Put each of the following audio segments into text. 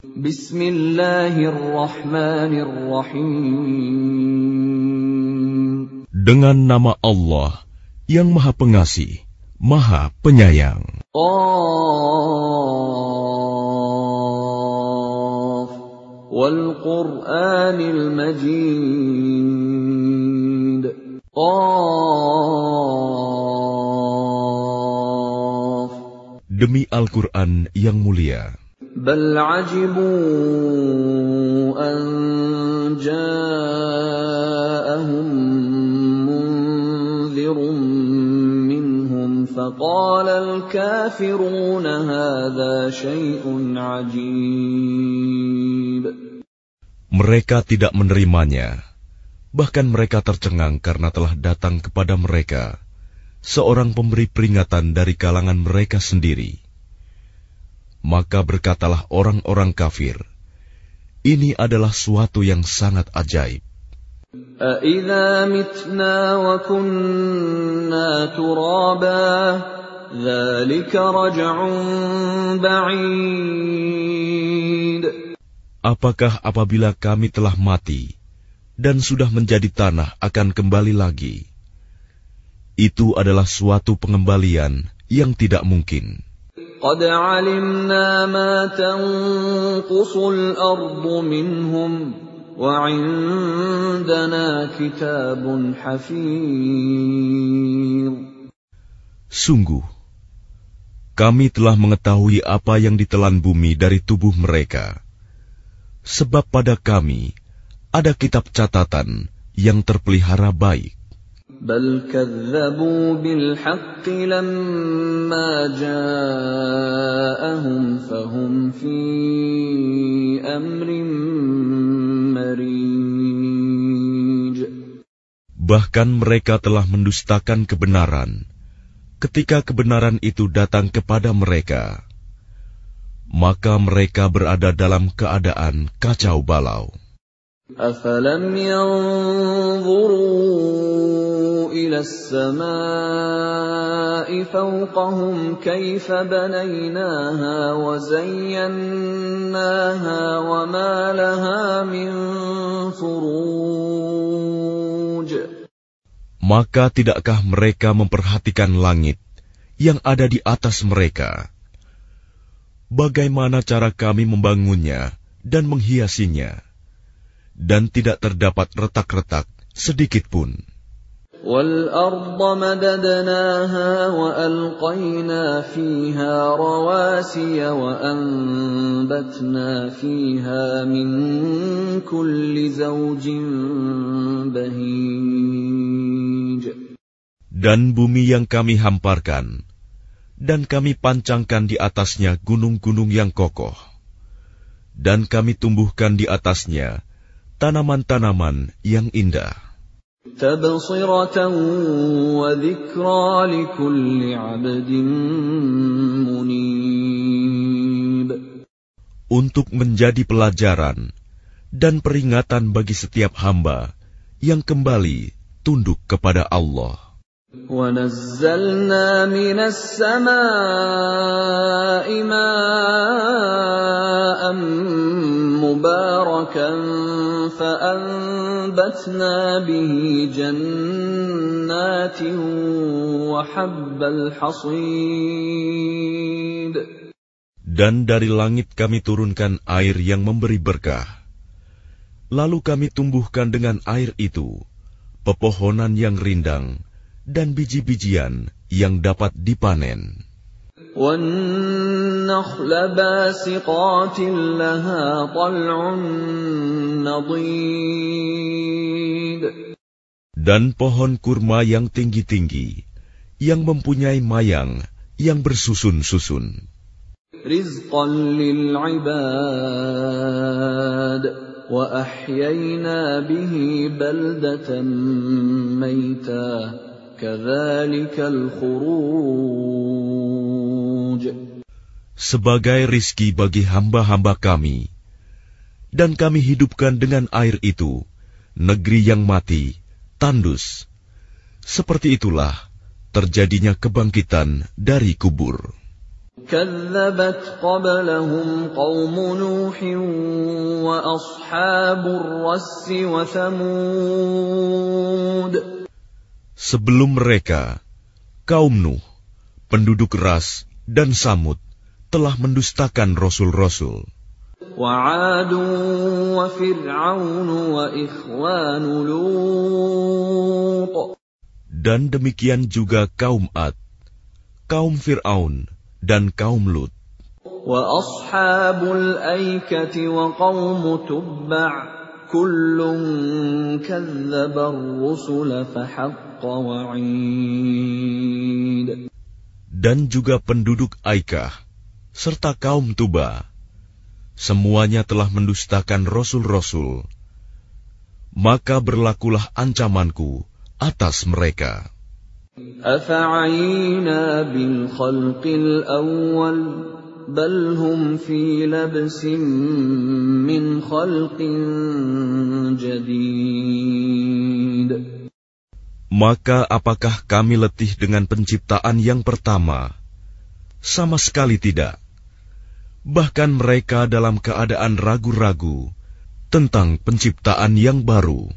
Bismillahirrahmanirrahim. Dengan nama Allah yang Maha Pengasih, Maha Penyayang. Qaf wal Qur'anil Majid. Qaf Demi Al-Quran yang mulia. بل عجبوا أن جاءهم منذر منهم فقال الكافرون هذا شيء عجيب Mereka tidak menerimanya, bahkan mereka tercengang karena telah datang kepada mereka seorang pemberi peringatan dari kalangan mereka sendiri. Maka berkatalah orang-orang kafir, ini adalah suatu yang sangat ajaib. أَإِذَا مِتْنَا وَكُنَّا تُرَابًا ذَلِكَ رَجْعٌ بَعِيدٌ Apakah apabila kami telah mati dan sudah menjadi tanah akan kembali lagi? Itu adalah suatu pengembalian yang tidak mungkin. قد علمنا ما تنقص الأرض منهم وعندنا كتاب حفيظ Sungguh, kami telah mengetahui apa yang ditelan bumi dari tubuh mereka. Sebab pada kami ada kitab catatan yang terpelihara baik. بل كذبوا بالحق لما جاءهم فهم في أمر مريج Bahkan mereka telah mendustakan kebenaran ketika kebenaran itu datang kepada mereka. Maka mereka berada dalam keadaan kacau balau. أفلم ينظروا إلى السماء فوقهم كيف بنيناها وزيناها وما لها من فروج Maka tidakkah mereka memperhatikan langit yang ada di atas mereka? Bagaimana cara kami membangunnya dan menghiasinya? Dan tidak terdapat retak-retak sedikit pun. والأرض مددناها وألقينا فيها رواسي وأنبتنا فيها من كل زوج بهيج Dan bumi yang kami hamparkan, dan kami pancangkan di atasnya gunung-gunung yang kokoh, dan kami tumbuhkan di atasnya tanaman-tanaman yang indah. Untuk menjadi pelajaran dan peringatan bagi setiap hamba yang kembali tunduk kepada Allah. ونزلنا من السماء ماء مباركا فأنبتنا به جنات وحب الحصيد Dan dari langit kami turunkan air yang memberi berkah. Lalu kami tumbuhkan dengan air itu pepohonan yang rindang dan biji-bijian yang dapat dipanen. والنخل باسقات لها طلع نضيد Dan pohon kurma yang tinggi-tinggi, yang mempunyai mayang yang bersusun-susun. رزقا للعباد وأحيينا به بلدة ميتا كذلك الخروج sebagai rizki bagi hamba-hamba kami, dan kami hidupkan dengan air itu negeri yang mati, tandus. Seperti itulah terjadinya kebangkitan dari kubur. كذبت قبلهم قوم نوح وأصحاب الرس وثمود Sebelum mereka, kaum Nuh, penduduk Ras dan Samud telah mendustakan rasul-rasul. وعاد وفرعون وإخوان لوط Dan demikian juga kaum Ad, kaum Fir'aun, dan kaum Lut, وأصحاب الأيكة وقوم تبع كل كذب الرسل فحق وعيد dan juga penduduk Aikah, serta kaum Tuba. Semuanya telah mendustakan rasul-rasul. Maka berlakulah ancamanku atas mereka. أفعينا بالخلق الأول بل هم في لبس من خلق جديد Maka apakah kami letih dengan penciptaan yang pertama? Sama sekali tidak. Bahkan mereka dalam keadaan ragu-ragu tentang penciptaan yang baru.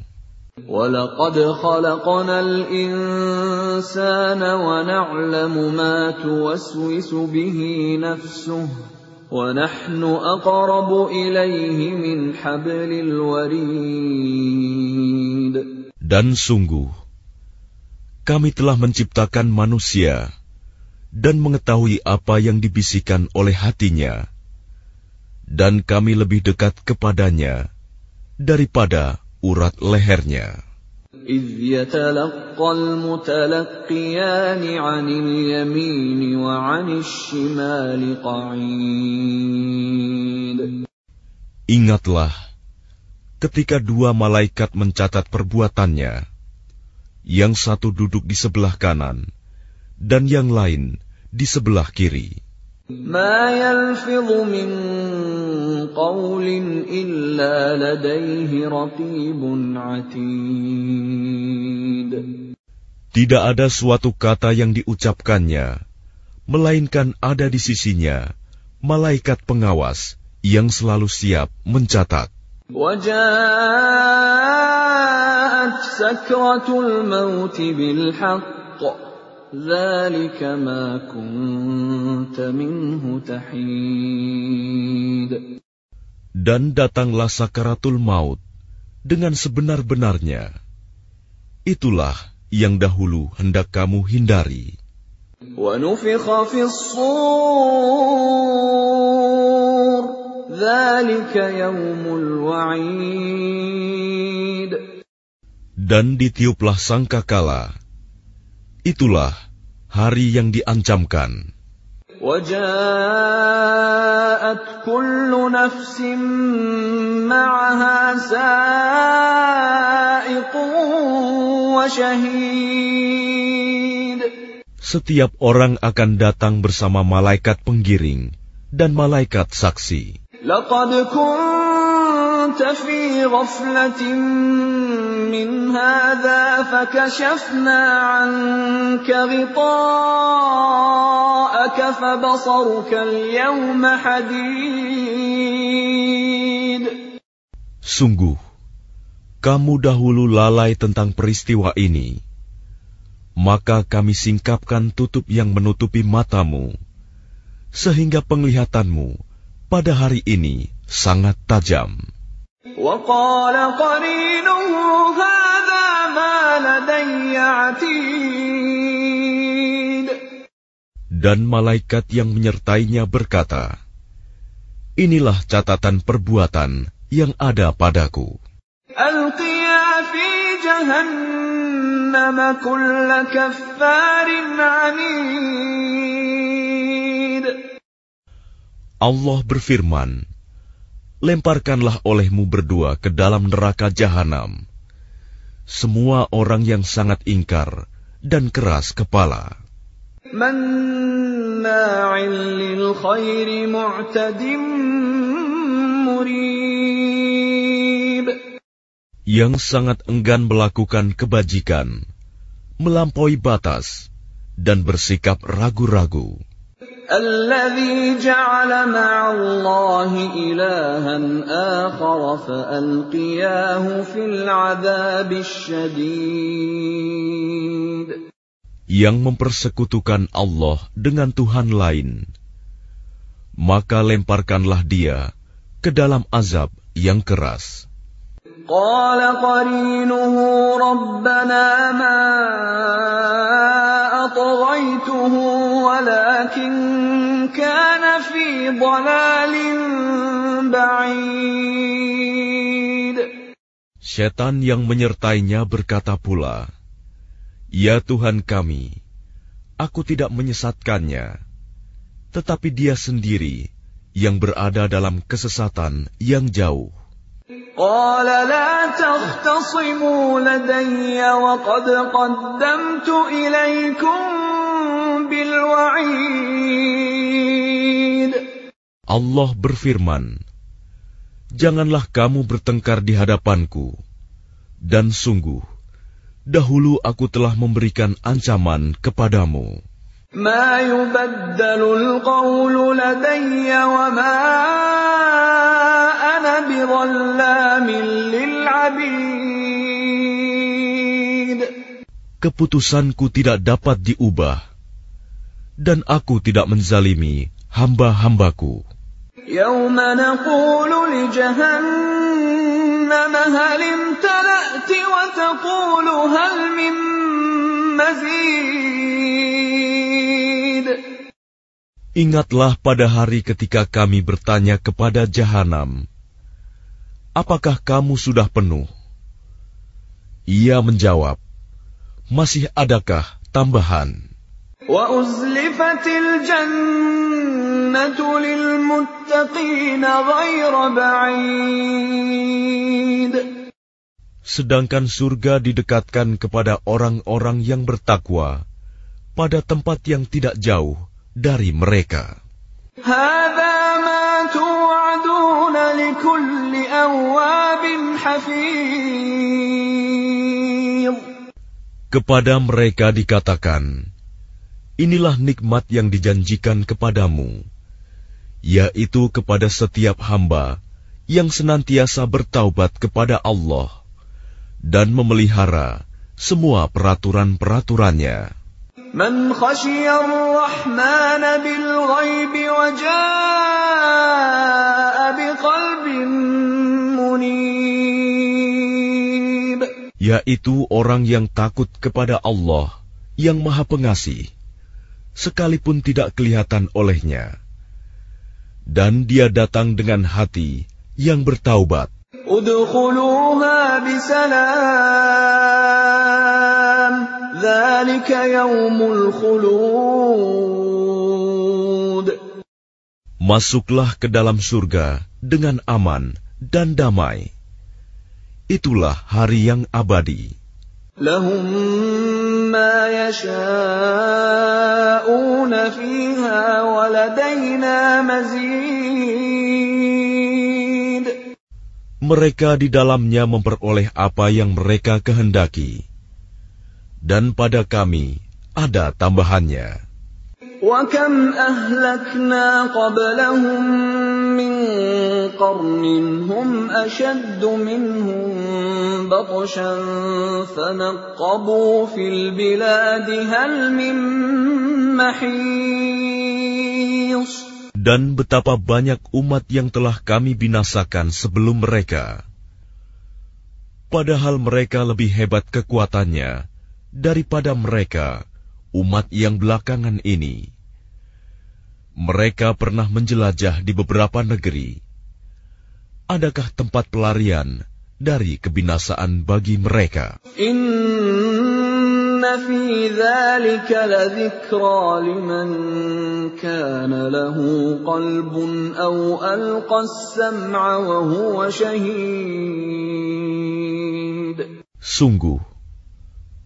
ولقد خلقنا الإنسان ونعلم ما توسوس به نفسه ونحن أقرب إليه من حبل الوريد Dan sungguh, kami telah menciptakan manusia dan mengetahui apa yang dibisikkan oleh hatinya, dan kami lebih dekat kepadanya daripada urat lehernya. إذ يتلقى المتلقيان عن اليمين وعن الشمال قعيد Ingatlah ketika dua malaikat mencatat perbuatannya, yang satu duduk di sebelah kanan dan yang lain di sebelah kiri. ما يلفظ من قول إلا لديه رقيب عتيد Tidak ada suatu kata yang diucapkannya, melainkan ada di sisinya malaikat pengawas yang selalu siap mencatat. وجاءت سكرة الموت بالحق ذلك ما كنت منه تحيد dan datanglah sakaratul maut dengan sebenar-benarnya. Itulah yang dahulu hendak kamu hindari. Dan ditiuplah sangkakala. Itulah hari yang diancamkan. وجاءت كل نفس معها سائق وشهيد Setiap orang akan datang bersama malaikat penggiring dan malaikat saksi. لقد كنت في غفلة من هذا فكشفنا عنك غطاءك فبصرك اليوم حديد Sungguh, kamu dahulu lalai tentang peristiwa ini. Maka kami singkapkan tutup yang menutupi matamu, sehingga penglihatanmu pada hari ini sangat tajam. وقال قرينه هذا ما لدي عتيد Dan malaikat yang menyertainya berkata, Inilah catatan perbuatan yang ada padaku. ألقيا في جهنم كل كفار عنيد Allah berfirman, lemparkanlah olehmu berdua ke dalam neraka jahanam. Semua orang yang sangat ingkar dan keras kepala. Yang sangat enggan melakukan kebajikan, melampaui batas, dan bersikap ragu-ragu. الذي جعل مع الله إلها آخر فألقياه في العذاب الشديد yang mempersekutukan Allah dengan Tuhan lain, maka lemparkanlah dia ke dalam azab yang keras. قال قرينه ربنا ما أطغيته ولكن كان في ضلال بعيد Setan yang menyertainya berkata pula, Ya Tuhan kami, aku tidak menyesatkannya, tetapi dia sendiri yang berada dalam kesesatan yang jauh. قال لا تختصموا لدي وقد قدمت إليكم بالوعيد Allah berfirman, Janganlah kamu bertengkar di hadapanku, dan sungguh, dahulu aku telah memberikan ancaman kepadamu. ما يبدل القول لدي وما أنا بظلام للعبيد Keputusanku tidak dapat diubah, dan aku tidak menzalimi hamba-hambaku. يوم نقول لجهنم هل امتلأت وتقول هل من مزيد Ingatlah pada hari ketika kami bertanya kepada jahanam, Apakah kamu sudah penuh? Ia menjawab, Masih adakah tambahan? وأزلفت الجنة للمتقين غير بعيد Sedangkan surga didekatkan kepada orang-orang yang bertakwa pada tempat yang tidak jauh dari mereka. هذا ما توعدون لكل أواب حفيظ Kepada mereka dikatakan, Inilah nikmat yang dijanjikan kepadamu, yaitu kepada setiap hamba yang senantiasa bertaubat kepada Allah dan memelihara semua peraturan-peraturannya. Man rahman bil wa jaa bi. Yaitu orang yang takut kepada Allah yang maha pengasih sekalipun tidak kelihatan olehnya. Dan dia datang dengan hati yang bertaubat. Masuklah ke dalam surga dengan aman dan damai. Itulah hari yang abadi. ما يشاءون فيها ولدينا مزيد Mereka di dalamnya memperoleh apa yang mereka kehendaki, dan pada kami ada tambahannya. وكم أهلكنا قبلهم من قرن هم أشد منهم بطشا فنقبوا في البلاد هل من محيص Dan betapa banyak umat yang telah kami binasakan sebelum mereka. Padahal mereka lebih hebat kekuatannya daripada mereka, umat yang belakangan ini. mereka pernah menjelajah di beberapa negeri. Adakah tempat pelarian dari kebinasaan bagi mereka? Inna fi dhalika ladhikra liman kana lahu qalbun aw alqas sam'a wa huwa shahid. Sungguh,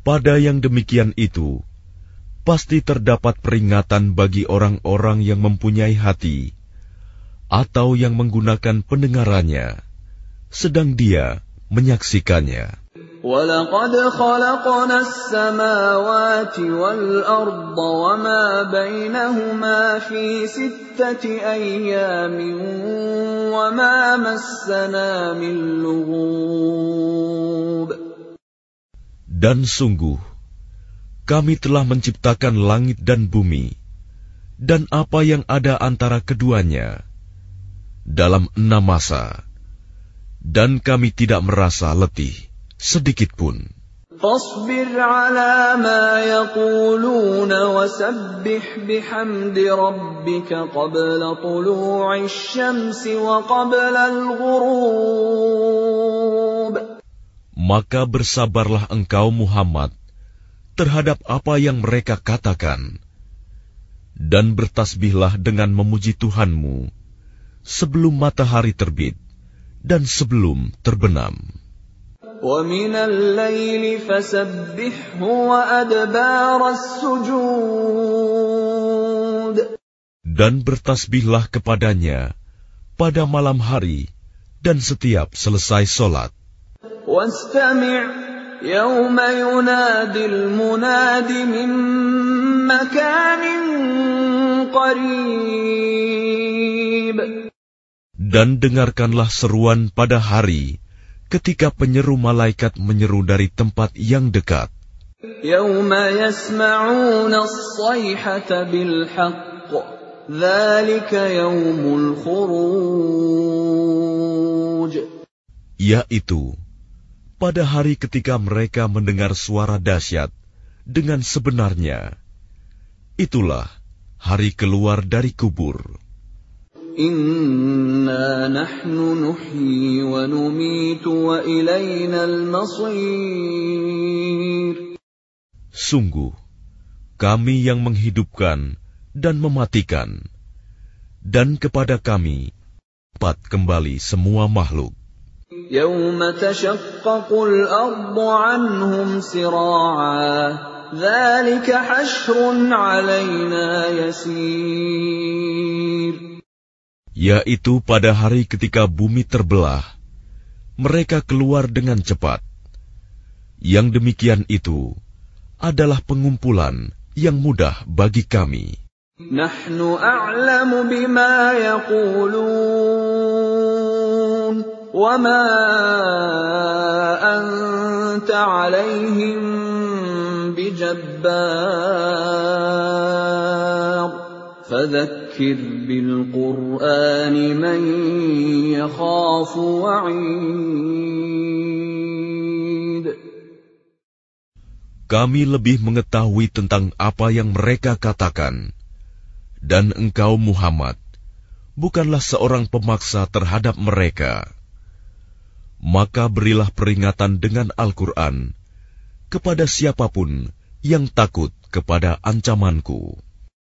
pada yang demikian itu, pasti terdapat peringatan bagi orang-orang yang mempunyai hati atau yang menggunakan pendengarannya, sedang dia menyaksikannya. وَلَقَدْ خَلَقْنَا السَّمَاوَاتِ وَالْأَرْضَ وَمَا بَيْنَهُمَا فِي سِتَّةِ أَيَّامٍ وَمَا مَسَّنَا مِن لُّغُوبٍ Dan sungguh, kami telah menciptakan langit dan bumi, dan apa yang ada antara keduanya, dalam enam masa, dan kami tidak merasa letih sedikit pun. فاصبر على ما يقولون وسبح بحمد ربك قبل طلوع الشمس وقبل الغروب Maka bersabarlah engkau Muhammad terhadap apa yang mereka katakan, dan bertasbihlah dengan memuji Tuhanmu sebelum matahari terbit dan sebelum terbenam. Dan bertasbihlah kepadanya pada malam hari dan setiap selesai sholat. واستمع يوم ينادي المناد من مكان قريب Dan dengarkanlah seruan pada hari ketika penyeru malaikat menyeru dari tempat yang dekat. يوم يسمعون الصيحة بالحق ذلك يوم الخروج Yaitu, pada hari ketika mereka mendengar suara dahsyat dengan sebenarnya. Itulah hari keluar dari kubur. Inna nahnu nuhyi wa numitu wa ilainal. Sungguh, kami yang menghidupkan dan mematikan, dan kepada kami, pat kembali semua makhluk. يوم تشقق الأرض عنهم سراعا ذلك حشر علينا يسير Yaitu pada hari ketika bumi terbelah, mereka keluar dengan cepat. Yang demikian itu adalah pengumpulan yang mudah bagi kami. نحن أعلم بما يقولون وما أنت عليهم بجبار فذكر بالقرآن من يخاف وعيد Kami lebih mengetahui tentang apa yang mereka katakan. Dan engkau Muhammad, bukanlah seorang pemaksa terhadap mereka. Maka berilah peringatan dengan Al-Quran kepada siapa pun yang takut kepada ancamanku.